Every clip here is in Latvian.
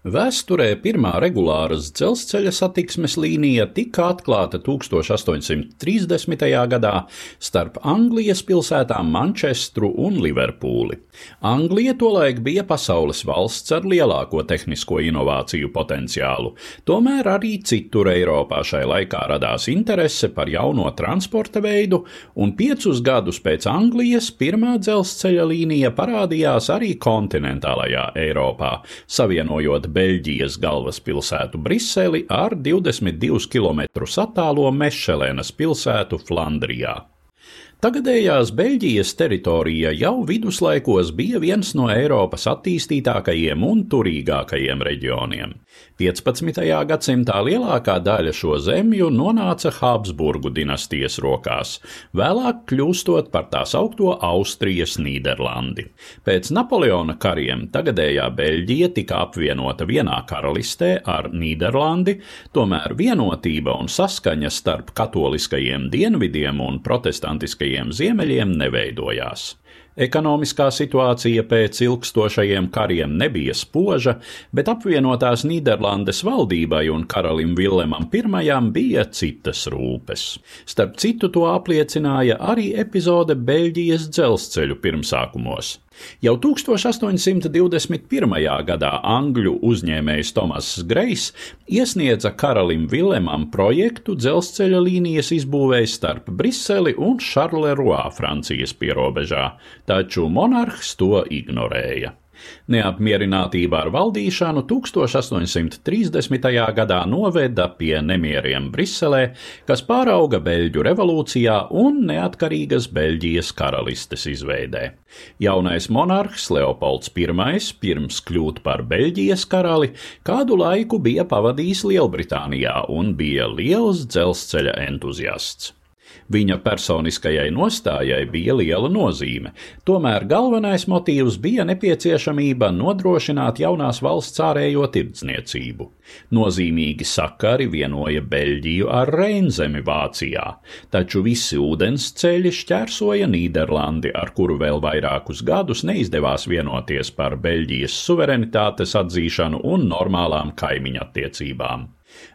Vēsturē pirmā regulāras dzelzceļa satiksmes līnija tika atklāta 1830. gadā starp Anglijas pilsētām Manchestru un Liverpūli. Anglija tolaik bija pasaules valsts ar lielāko tehnisko inovāciju potenciālu, tomēr arī citur Eiropā šai laikā radās interese par jauno transporta veidu, un piecus gadus pēc Anglijas pirmā dzelzceļa līnija parādījās arī kontinentālajā Eiropā, savienojot Beļģijas galvaspilsētu Briseli ar 22 km attālo Mešelēnas pilsētu Flandrijā. Tagadējās Beļģijas teritorija jau viduslaikos bija viens no Eiropas attīstītākajiem un turīgākajiem reģioniem. 15. gadsimtā lielākā daļa šo zemju nonāca Habsburgu dinastijas rokās, vēlāk kļūstot par tās augto Austrijas Nīderlandi. Pēc Napoleona kariem tagadējā Beļģija tika apvienota vienā karalistē ar Nīderlandi, tomēr vienotība un saskaņa starp katoliskajiem dienvidiem un protestantiskajiem tuvākajiem ziemeļiem neveidojās. Ekonomiskā situācija pēc ilgstošajiem kariem nebija spoža, bet apvienotās Nīderlandes valdībai un karalim Villemam I bija citas rūpes. Starp citu to apliecināja arī epizode Beļģijas dzelzceļu pirmsākumos. Jau 1821. gadā angļu uzņēmējs Tomass Grejs iesniedza karalim Vilemam projektu dzelzceļa līnijas izbūvēi starp Briseli un Šarleroā Francijas pierobežā, taču monarhs to ignorēja. Neapmierinātība ar valdīšanu 1830. gadā noveda pie nemieriem Briselē, kas pārauga Beļģu revolūcijā un neatkarīgas Beļģijas karalistes izveidē. Jaunais monarhs Leopolds I, pirms kļūt par Beļģijas karali, kādu laiku bija pavadījis Lielbritānijā un bija liels dzelzceļa entuziasts. Viņa personiskajai nostājai bija liela nozīme, tomēr galvenais motīvs bija nepieciešamība nodrošināt jaunās valsts ārējo tirdzniecību. Nozīmīgi sakari vienoja Beļģiju ar Reinzemi Vācijā, taču visi ūdens ceļi šķērsoja Nīderlandi, ar kuru vēl vairākus gadus neizdevās vienoties par Beļģijas suverenitātes atzīšanu un normālām kaimiņa attiecībām.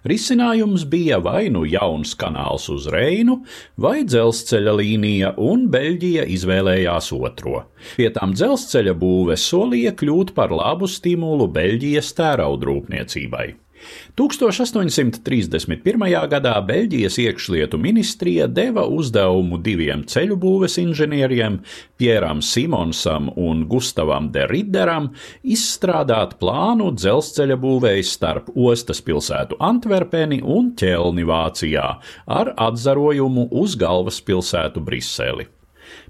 Risinājums bija vai nu jauns kanāls uz Reinu, vai dzelzceļa līnija, un Beļģija izvēlējās otro. Pie tām dzelzceļa būve solīja kļūt par labu stimulu Beļģijas tērauda rūpniecībai. 1831. gadā Beļģijas iekšlietu ministrija deva uzdevumu diviem ceļu būves inženieriem, Pieram Simonsam un Gustavam de Ridderam, izstrādāt plānu dzelzceļa būvēi starp ostas pilsētu Antverpeni un Ķelni Vācijā ar atzarojumu uz galvaspilsētu Briseli.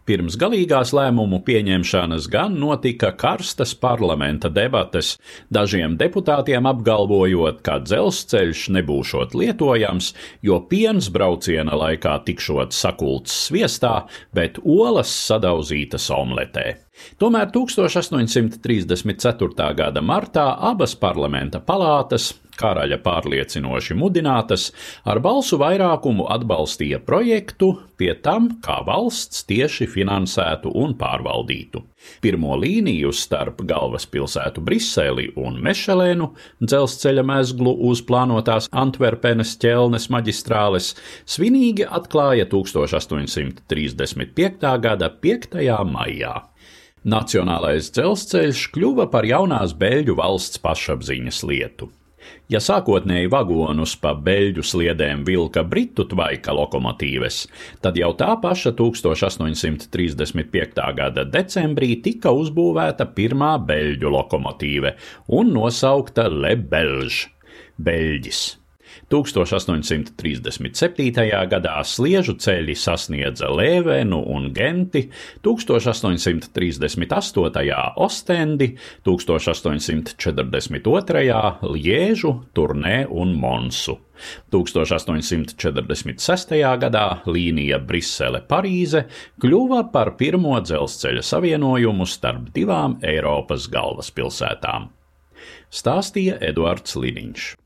Pirms galīgās lēmumu pieņemšanas gan notika karstas parlamenta debates, dažiem deputātiem apgalvojot, ka dzelzceļš nebūšot lietojams, jo piens brauciena laikā tikšot sakults sviestā, bet olas sadauzītas omletē. Tomēr 1834. gada martā abas parlamenta palātas karaļa pārliecinoši mudinātas, ar balsu vairākumu atbalstīja projektu, pie tam kā valsts tieši finansētu un pārvaldītu. Pirmo līniju starp galvaspilsētu Briseli un Mešelēnu, dzelzceļa mezglu uz plānotās Antverpenes ķelnes maģistrāles, svinīgi atklāja 1835. gada 5. maijā. Nacionālais dzelzceļš kļuva par jaunās Beļģu valsts pašapziņas lietu. Ja sākotnēji vagonus pa beļģu sliedēm vilka britu tvaika lokomotīves, tad jau tā paša 1835. gada decembrī tika uzbūvēta pirmā beļģu lokomotīve un nosaukta Le Belge - Beļģis. 1837. gadā sliežu ceļi sasniedza Lēvenu un Genti, 1838. Ostendi, 1842. Liežu, Turnē un Monsu. 1846. gadā līnija Brisele-Parīze kļuva par pirmo dzelzceļa savienojumu starp divām Eiropas galvaspilsētām. Stāstīja Eduards Liniņš.